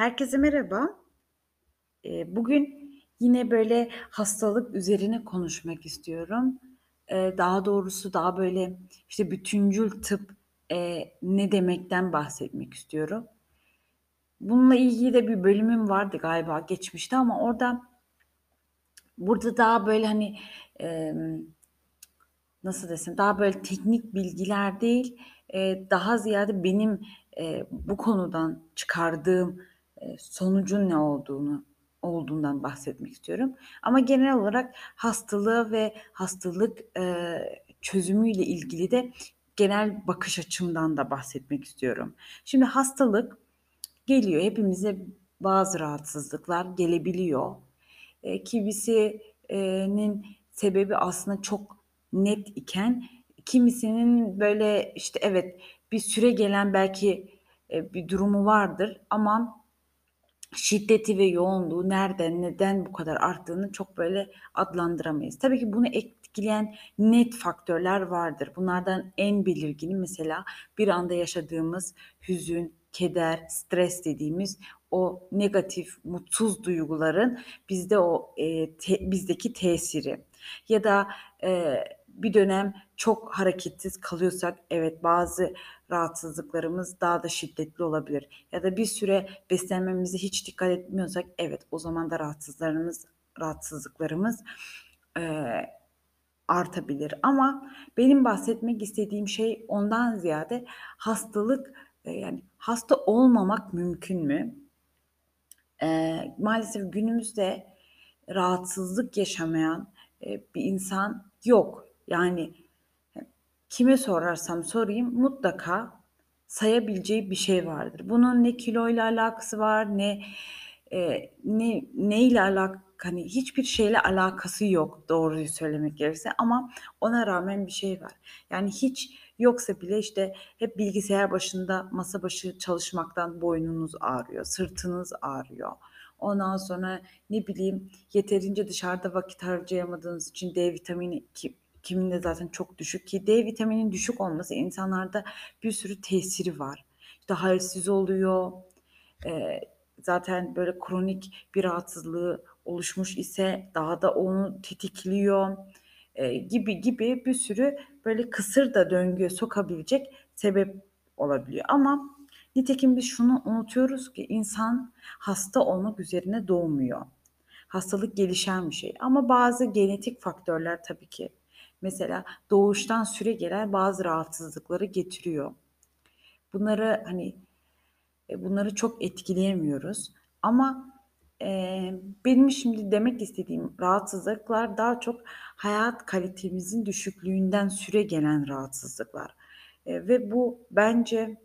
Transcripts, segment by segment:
Herkese merhaba. Eee, bugün yine böyle hastalık üzerine konuşmak istiyorum. Eee, daha doğrusu daha böyle, işte, bütüncül tıp, eee, ne demekten bahsetmek istiyorum. Bununla ilgili de bir bölümüm vardı galiba geçmişte ama orada burada daha böyle, hani, nasıl desem, daha böyle teknik bilgiler değil, daha ziyade benim, bu konudan çıkardığım, sonucun ne olduğunu olduğundan bahsetmek istiyorum. Ama genel olarak hastalığı ve hastalık, eee, çözümüyle ilgili de genel bakış açımdan da bahsetmek istiyorum. Şimdi hastalık geliyor. Hepimize bazı rahatsızlıklar gelebiliyor. Eee, kimisi sebebi aslında çok net iken kimisinin böyle, işte, evet, bir süregelen belki, eee, bir durumu vardır ama şiddeti ve yoğunluğu nereden, neden bu kadar arttığını çok böyle adlandıramayız. Tabii ki bunu etkileyen net faktörler vardır. Bunlardan en belirgini mesela bir anda yaşadığımız hüzün, keder, stres dediğimiz o negatif, mutsuz duyguların bizde o, eee, te bizdeki tesiri ya da, eee, bir dönem çok hareketsiz kalıyorsak evet, bazı rahatsızlıklarımız daha da şiddetli olabilir ya da bir süre beslenmemize hiç dikkat etmiyorsak evet, o zaman da rahatsızlarımız rahatsızlıklarımız, eee, artabilir ama benim bahsetmek istediğim şey ondan ziyade hastalık, eee, yani hasta olmamak mümkün mü? Eee, maalesef günümüzde rahatsızlık yaşamayan, eee, bir insan yok. Yani, kime sorarsam sorayım mutlaka sayabileceği bir şey vardır. Bunun ne kiloyla alakası var, ne, eee, ne neyle alak hani, hiçbir şeyle alakası yok doğruyu söylemek gerekirse ama ona rağmen bir şey var. Yani hiç yoksa bile, işte, hep bilgisayar başında masa başı çalışmaktan boynunuz ağrıyor, sırtınız ağrıyor. Ondan sonra, ne bileyim, yeterince dışarıda vakit harcayamadığınız için D vitamini ki kiminde zaten çok düşük ki D vitamininin düşük olması insanlarda bir sürü tesiri var. İşte, halsiz oluyor, eee, zaten böyle kronik bir rahatsızlığı oluşmuş ise daha da onu tetikliyor, eee, gibi gibi bir sürü böyle kısır da döngüye sokabilecek sebep olabiliyor ama nitekim biz şunu unutuyoruz ki insan hasta olmak üzerine doğmuyor. Hastalık gelişen bir şey ama bazı genetik faktörler tabii ki mesela doğuştan süregelen bazı rahatsızlıkları getiriyor. Bunları, hani, eee, bunları çok etkileyemiyoruz ama, eee, benim şimdi demek istediğim rahatsızlıklar daha çok hayat kalitemizin düşüklüğünden süregelen rahatsızlıklar, eee, ve bu bence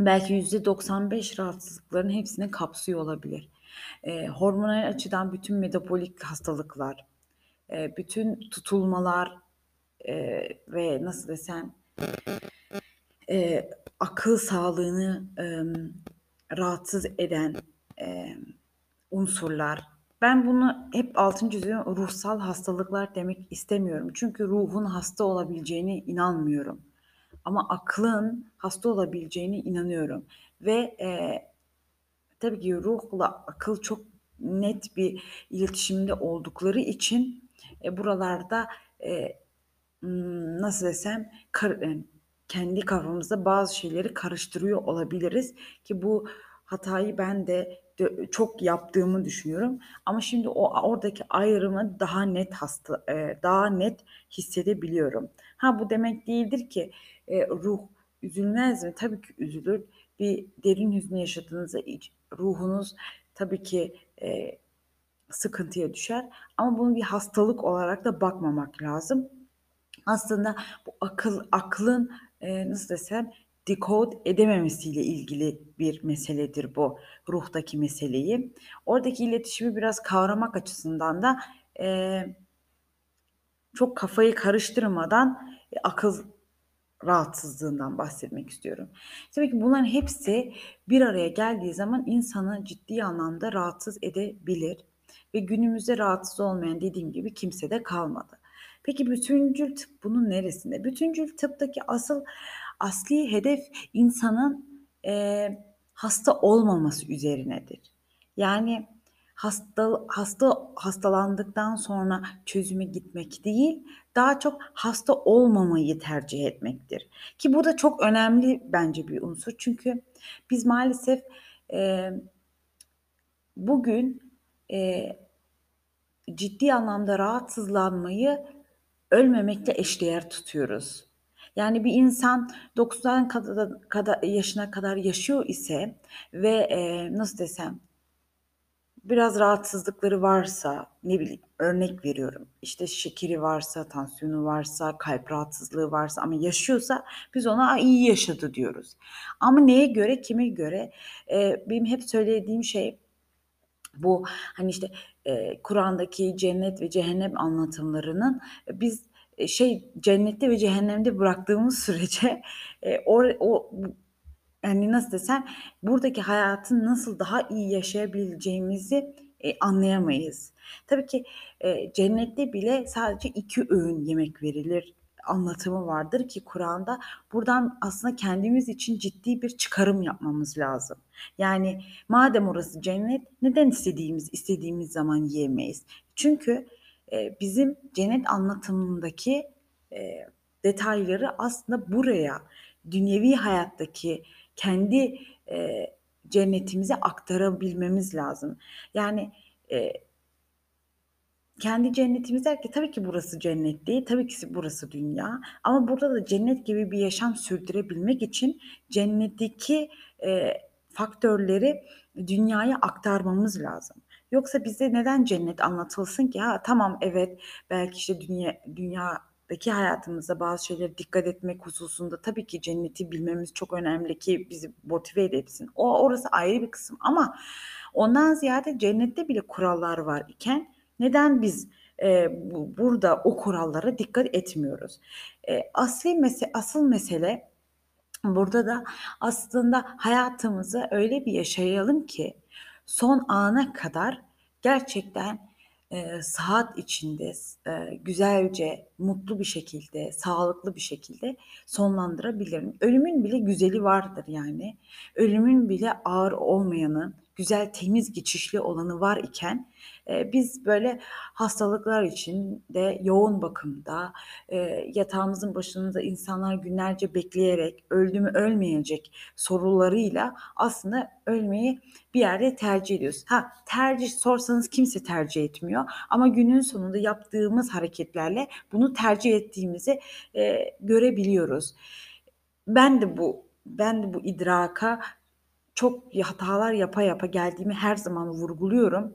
belki %95 rahatsızlıkların hepsini kapsıyor olabilir. Eee, hormonal açıdan bütün metabolik hastalıklar, eee, bütün tutulmalar, eee, ve nasıl desem, eee, akıl sağlığını, emm, rahatsız eden, emm, unsurlar. Ben bunu hep altını çiziyorum, ruhsal hastalıklar demek istemiyorum. Çünkü ruhun hasta olabileceğine inanmıyorum ama aklın hasta olabileceğine inanıyorum ve, eee, tabii ki ruhla akıl çok net bir iletişimde oldukları için, eee, buralarda, ımm, nasıl desem, kar emm, kendi kafamızda bazı şeyleri karıştırıyor olabiliriz ki bu hatayı ben de çok yaptığımı düşünüyorum ama şimdi o oradaki ayrımı daha net hasta eee, daha net hissedebiliyorum. Ha, bu demek değildir ki, eee, ruh üzülmez mi? Tabii ki üzülür. Bir derin hüznü yaşadığınızda ruhunuz tabii ki, sıkıntıya düşer ama bunu bir hastalık olarak da bakmamak lazım. Aslında bu akıl aklın, eee, nasıl desem, decode edememesiyle ilgili bir meseledir bu, ruhtaki meseleyi. Oradaki iletişimi biraz kavramak açısından da, eee çok kafayı karıştırmadan, eee, akıl rahatsızlığından bahsetmek istiyorum. Tabii ki bunların hepsi bir araya geldiği zaman insanı ciddi anlamda rahatsız edebilir ve günümüzde rahatsız olmayan dediğim gibi kimse de kalmadı. Peki bütüncül tıp bunun neresinde? Bütüncül tıptaki asıl asli hedef insanın, eee, hasta olmaması üzerinedir. Yani hasta hasta hastalandıktan sonra çözüme gitmek değil, daha çok hasta olmamayı tercih etmektir. Ki bu da çok önemli bence bir unsur. Çünkü biz maalesef e, bugün e, ciddi anlamda rahatsızlanmayı ölmemekle eşdeğer tutuyoruz. Yani bir insan 90 kadar, yaşına kadar yaşıyor ise ve e, nasıl desem biraz rahatsızlıkları varsa ne bileyim örnek veriyorum işte şekeri varsa tansiyonu varsa kalp rahatsızlığı varsa ama yaşıyorsa biz ona iyi yaşadı diyoruz. Ama neye göre kime göre e, benim hep söylediğim şey bu hani işte Kur'an'daki cennet ve cehennem anlatımlarının biz şey cennette ve cehennemde bıraktığımız sürece e, o, o yani nasıl desem buradaki hayatın nasıl daha iyi yaşayabileceğimizi e, anlayamayız. Tabii ki e, cennette bile sadece iki öğün yemek verilir anlatımı vardır ki Kur'an'da buradan aslında kendimiz için ciddi bir çıkarım yapmamız lazım. Yani madem orası cennet neden istediğimiz istediğimiz zaman yiyemeyiz? Çünkü e, bizim cennet anlatımındaki e, detayları aslında buraya dünyevi hayattaki kendi e, cennetimize aktarabilmemiz lazım. Yani e, kendi cennetimiz der ki tabii ki burası cennet değil, tabii ki burası dünya. Ama burada da cennet gibi bir yaşam sürdürebilmek için cennetteki e, faktörleri dünyaya aktarmamız lazım. Yoksa bize neden cennet anlatılsın ki? Ha tamam evet belki işte dünya dünyadaki hayatımızda bazı şeylere dikkat etmek hususunda tabii ki cenneti bilmemiz çok önemli ki bizi motive edebilsin. O orası ayrı bir kısım ama ondan ziyade cennette bile kurallar var iken neden biz e, bu, burada o kurallara dikkat etmiyoruz? E, asli mese asıl mesele burada da aslında hayatımızı öyle bir yaşayalım ki son ana kadar gerçekten e, saat içinde e, güzelce, mutlu bir şekilde, sağlıklı bir şekilde sonlandırabilirim. Ölümün bile güzeli vardır yani. Ölümün bile ağır olmayanı, güzel, temiz, geçişli olanı var iken e, biz böyle hastalıklar için de yoğun bakımda e, yatağımızın başında insanlar günlerce bekleyerek öldü mü ölmeyecek sorularıyla aslında ölmeyi bir yerde tercih ediyoruz. Ha tercih sorsanız kimse tercih etmiyor ama günün sonunda yaptığımız hareketlerle bunu tercih ettiğimizi e, görebiliyoruz. Ben de bu ben de bu idraka çok hatalar yapa yapa geldiğimi her zaman vurguluyorum.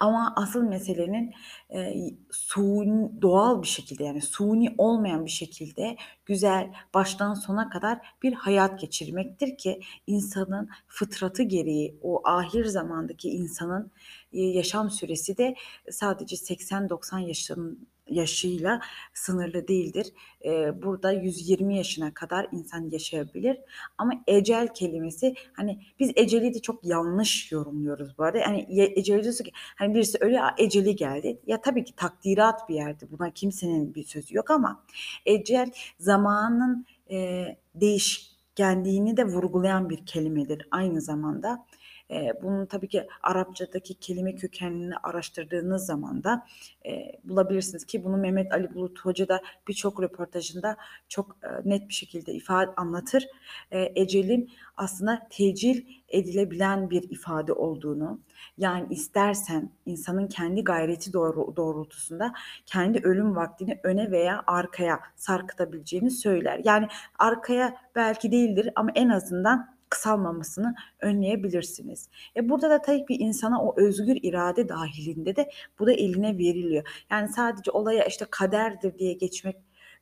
Ama asıl meselenin e, suni, doğal bir şekilde yani suni olmayan bir şekilde güzel baştan sona kadar bir hayat geçirmektir ki insanın fıtratı gereği o ahir zamandaki insanın e, yaşam süresi de sadece 80-90 yaşın yaşıyla sınırlı değildir. Ee, burada 120 yaşına kadar insan yaşayabilir. Ama ecel kelimesi hani biz eceli de çok yanlış yorumluyoruz bu arada. Yani eceli diyorsa ki hani birisi öyle eceli geldi. Ya tabii ki takdirat bir yerde. Buna kimsenin bir sözü yok ama ecel zamanın e, değişkenliğini de vurgulayan bir kelimedir aynı zamanda. E, bunun tabii ki Arapçadaki kelime kökenini araştırdığınız zaman da e, bulabilirsiniz ki bunu Mehmet Ali Bulut Hoca da birçok röportajında çok e, net bir şekilde ifade anlatır. E, ecelin aslında tecil edilebilen bir ifade olduğunu, yani istersen insanın kendi gayreti doğru, doğrultusunda kendi ölüm vaktini öne veya arkaya sarkıtabileceğini söyler. Yani arkaya belki değildir ama en azından kısalmamasını önleyebilirsiniz. E burada da tabii ki insana o özgür irade dahilinde de bu da eline veriliyor. Yani sadece olaya işte kaderdir diye geçmek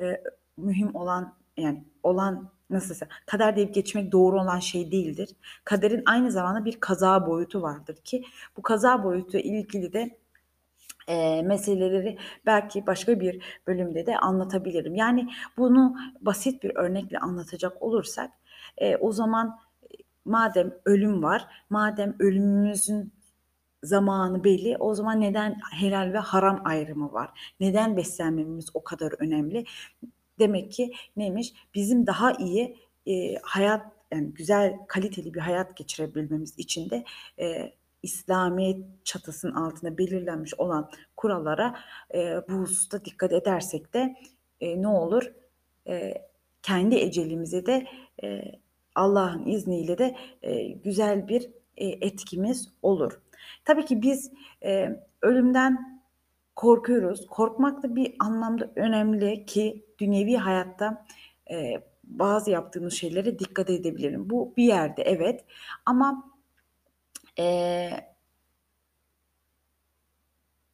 e, mühim olan yani olan nasılsa kader deyip geçmek doğru olan şey değildir. Kaderin aynı zamanda bir kaza boyutu vardır ki bu kaza boyutu ilgili de e, meseleleri belki başka bir bölümde de anlatabilirim. Yani bunu basit bir örnekle anlatacak olursak e, o zaman madem ölüm var, madem ölümümüzün zamanı belli, o zaman neden helal ve haram ayrımı var? Neden beslenmemiz o kadar önemli? Demek ki neymiş? Bizim daha iyi eee, hayat, yani, güzel, kaliteli bir hayat geçirebilmemiz için de, eee, İslamiyet çatısının altında belirlenmiş olan kurallara, eee, bu hususta dikkat edersek de, eee, ne olur? Eee, kendi ecelimize de, eee, Allah'ın izniyle de, eee, güzel bir, eee, etkimiz olur. Tabii ki biz, eee, ölümden korkuyoruz. Korkmak da bir anlamda önemli ki dünyevi hayatta, eee, bazı yaptığımız şeylere dikkat edebilelim. Bu bir yerde evet ama,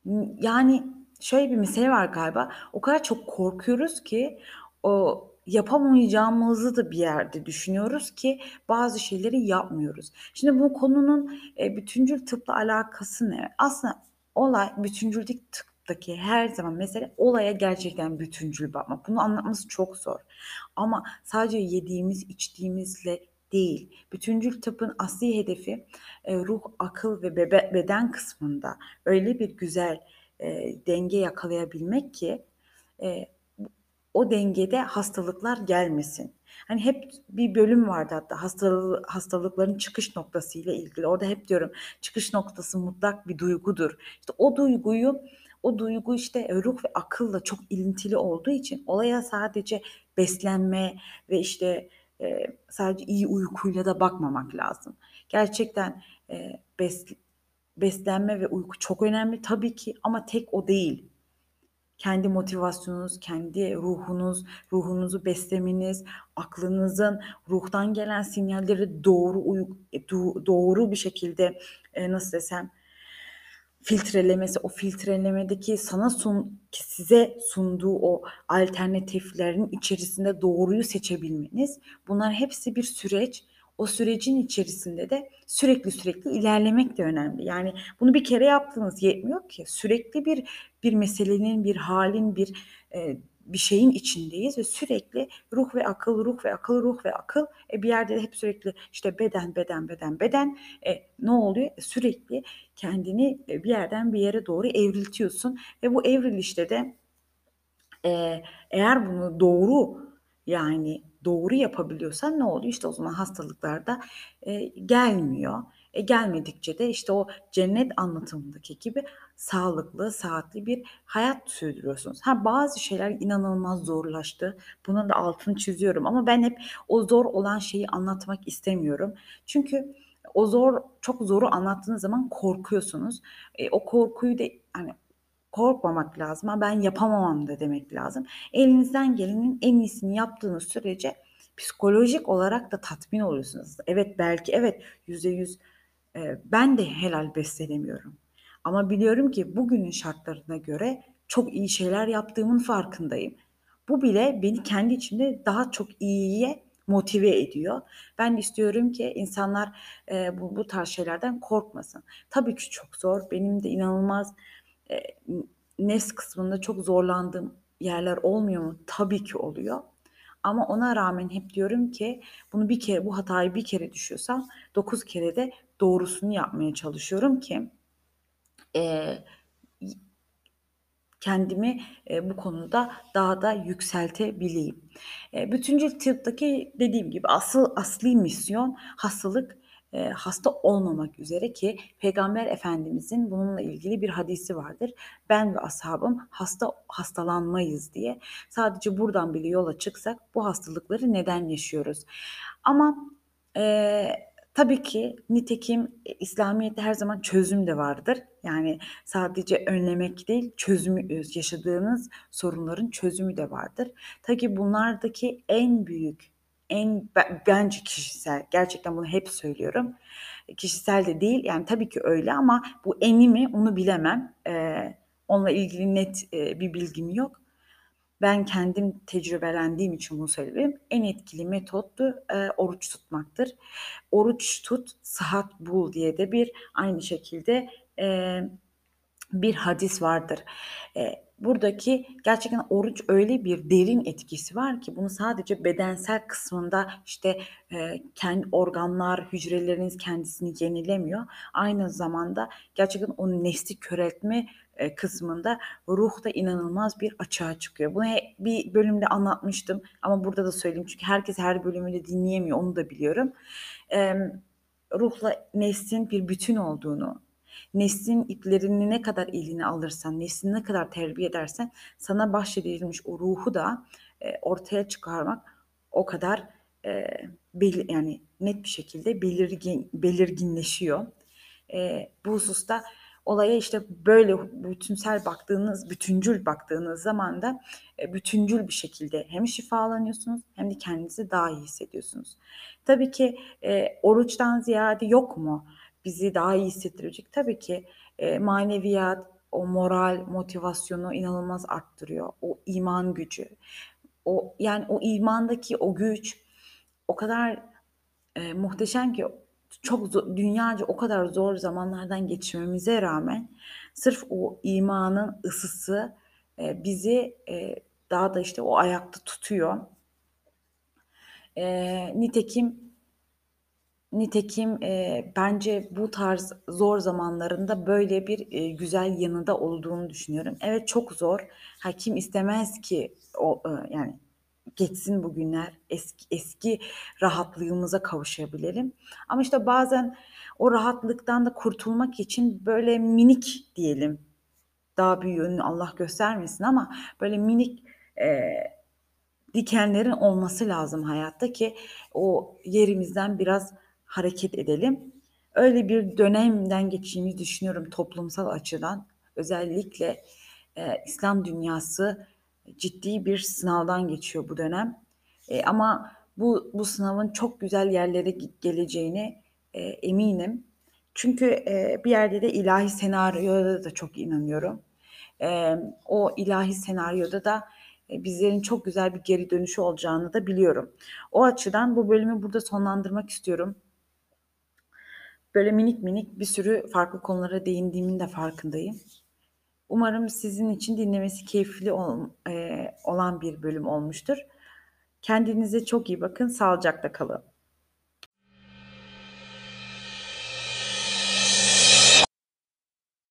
Imm, yani, şöyle bir mesele var galiba, o kadar çok korkuyoruz ki o yapamayacağımızı da bir yerde düşünüyoruz ki bazı şeyleri yapmıyoruz. Şimdi bu konunun, eee, bütüncül tıpla alakası ne? Aslında olay bütüncül tıptaki her zaman mesele olaya gerçekten bütüncül bakmak. Bunu anlatması çok zor ama sadece yediğimiz, içtiğimizle değil, bütüncül tıbbın asli hedefi, eee, ruh, akıl ve bebe beden kısmında öyle bir güzel, eee, denge yakalayabilmek ki, bu o dengede hastalıklar gelmesin. Hani, hep bir bölüm vardı hatta hastalıkların çıkış noktasıyla ilgili. Orada hep diyorum, çıkış noktası mutlak bir duygudur. İşte, o duyguyu o duygu, işte, ruh ve akılla çok ilintili olduğu için olaya sadece beslenme ve, işte, eee, sadece iyi uykuyla da bakmamak lazım. Gerçekten, eee, besl beslenme ve uyku çok önemli tabii ki ama tek o değil. Kendi motivasyonunuz, kendi ruhunuz, ruhunuzu beslemeniz, aklınızın ruhtan gelen sinyalleri doğru e, doğru bir şekilde, eee, nasıl desem, filtrelemesi, o filtrelemedeki sana sun size sunduğu o alternatiflerin içerisinde doğruyu seçebilmeniz, bunlar hepsi bir süreç. O sürecin içerisinde de sürekli sürekli ilerlemek de önemli. Yani bunu bir kere yaptınız yetmiyor ki. Sürekli bir bir meselenin, bir hâlin, bir, eee, bir şeyin içindeyiz ve sürekli ruh ve akıl, ruh ve akıl, ruh ve akıl. E, bir yerde de hep sürekli, işte, beden, beden, beden, beden. E, ne oluyor? E, sürekli kendini, eee, bir yerden bir yere doğru evriltiyorsun ve bu evrilişte de, eee, eğer bunu doğru, yani, doğru yapabiliyorsan ne oluyor? İşte, o zaman hastalıklar da, eee, gelmiyor. E, gelmedikçe de, işte, o cennet anlatımındaki gibi sağlıklı, saatli bir hayat sürdürüyorsunuz. Ha, bazı şeyler inanılmaz zorlaştı. Bunun da altını çiziyorum ama ben hep o zor olan şeyi anlatmak istemiyorum. Çünkü o zor çok zoru anlattığınız zaman korkuyorsunuz. E, o korkuyu da, hani, korkmamak lazım ama ben yapamam da demek lazım. Elinizden gelenin en iyisini yaptığınız sürece psikolojik olarak da tatmin oluyorsunuz. Evet, belki evet, %100 eee, ben de helal beslenemiyorum ama biliyorum ki bugünün şartlarına göre çok iyi şeyler yaptığımın farkındayım. Bu bile beni kendi içimde daha çok iyiye motive ediyor. Ben istiyorum ki insanlar, eee, bu bu tarz şeylerden korkmasın. Tabii ki çok zor. Benim de inanılmaz, n nefs kısmında çok zorlandığım yerler olmuyor mu? Tabii ki oluyor ama ona rağmen hep diyorum ki bunu bir kere bu hatayı bir kere düşüyorsam 9 kere de doğrusunu yapmaya çalışıyorum ki, y kendimi, eee, bu konuda daha da yükseltebileyim. Eee, bütüncül tıptaki dediğim gibi asıl asli misyon hastalık, eee, hasta olmamak üzere ki Peygamber Efendimizin bununla ilgili bir hadisi vardır. "Ben ve ashabım hasta hastalanmayız." diye. Sadece buradan bile yola çıksak bu hastalıkları neden yaşıyoruz? Ama, eee, tabii ki nitekim, eee, İslamiyet'te her zaman çözüm de vardır. Yani sadece önlemek değil, çözümü, eee, yaşadığınız sorunların çözümü de vardır. Ta ki bunlardaki en büyük, en be bence kişisel, gerçekten bunu hep söylüyorum. E, kişisel de değil, yani tabii ki öyle ama bu eni mi onu bilemem. Eee, onunla ilgili net, eee, bir bilgim yok. Ben kendim tecrübelendiğim için bunu söyleyebilirim. En etkili metot da, eee, oruç tutmaktır. "Oruç tut, sıhhat bul." diye de bir aynı şekilde, eee, bir hadis vardır. Eee, buradaki gerçekten oruç öyle bir derin etkisi var ki bunu sadece bedensel kısmında, işte, eee, kendi organlar, hücreleriniz kendisini yenilemiyor. Aynı zamanda gerçekten o nefsi köreltme e, kısmında ruh da inanılmaz bir açığa çıkıyor. Bunu bir bölümde anlatmıştım ama burada da söyleyeyim çünkü herkes her bölümü de dinleyemiyor onu da biliyorum. E, ruhla neslin bir bütün olduğunu, neslin iplerini ne kadar eline alırsan, neslini ne kadar terbiye edersen sana bahşedilmiş o ruhu da e, ortaya çıkarmak o kadar e, belir, yani net bir şekilde belirgin belirginleşiyor. E, bu hususta olaya işte böyle bütünsel baktığınız, bütüncül baktığınız zaman da e, bütüncül bir şekilde hem şifalanıyorsunuz hem de kendinizi daha iyi hissediyorsunuz. Tabii ki e, oruçtan ziyade yok mu bizi daha iyi hissettirecek? Tabii ki e, maneviyat, o moral, motivasyonu inanılmaz arttırıyor. O iman gücü. O yani o imandaki o güç o kadar e, muhteşem ki çok zor, dünyaca o kadar zor zamanlardan geçmemize rağmen sırf o imanın ısısı e, bizi e, daha da işte o ayakta tutuyor. E, nitekim nitekim e, bence bu tarz zor zamanlarında böyle bir e, güzel yanında olduğunu düşünüyorum. Evet çok zor. Ha kim istemez ki o e, yani geçsin bu günler. Eski eski rahatlığımıza kavuşabilelim. Ama işte bazen o rahatlıktan da kurtulmak için böyle minik diyelim. Daha büyüğünü Allah göstermesin ama böyle minik e, dikenlerin olması lazım hayatta ki o yerimizden biraz hareket edelim. Öyle bir dönemden geçtiğimizi düşünüyorum toplumsal açıdan. Özellikle e, İslam dünyası ciddi bir sınavdan geçiyor bu dönem. E, ama bu bu sınavın çok güzel yerlere geleceğine e, eminim. Çünkü e, bir yerde de ilahi senaryoda da çok inanıyorum. E, o ilahi senaryoda da e, bizlerin çok güzel bir geri dönüşü olacağını da biliyorum. O açıdan bu bölümü burada sonlandırmak istiyorum. Böyle minik minik bir sürü farklı konulara değindiğimin de farkındayım. Umarım sizin için dinlemesi keyifli ol, e, olan bir bölüm olmuştur. Kendinize çok iyi bakın, sağlıcakla kalın.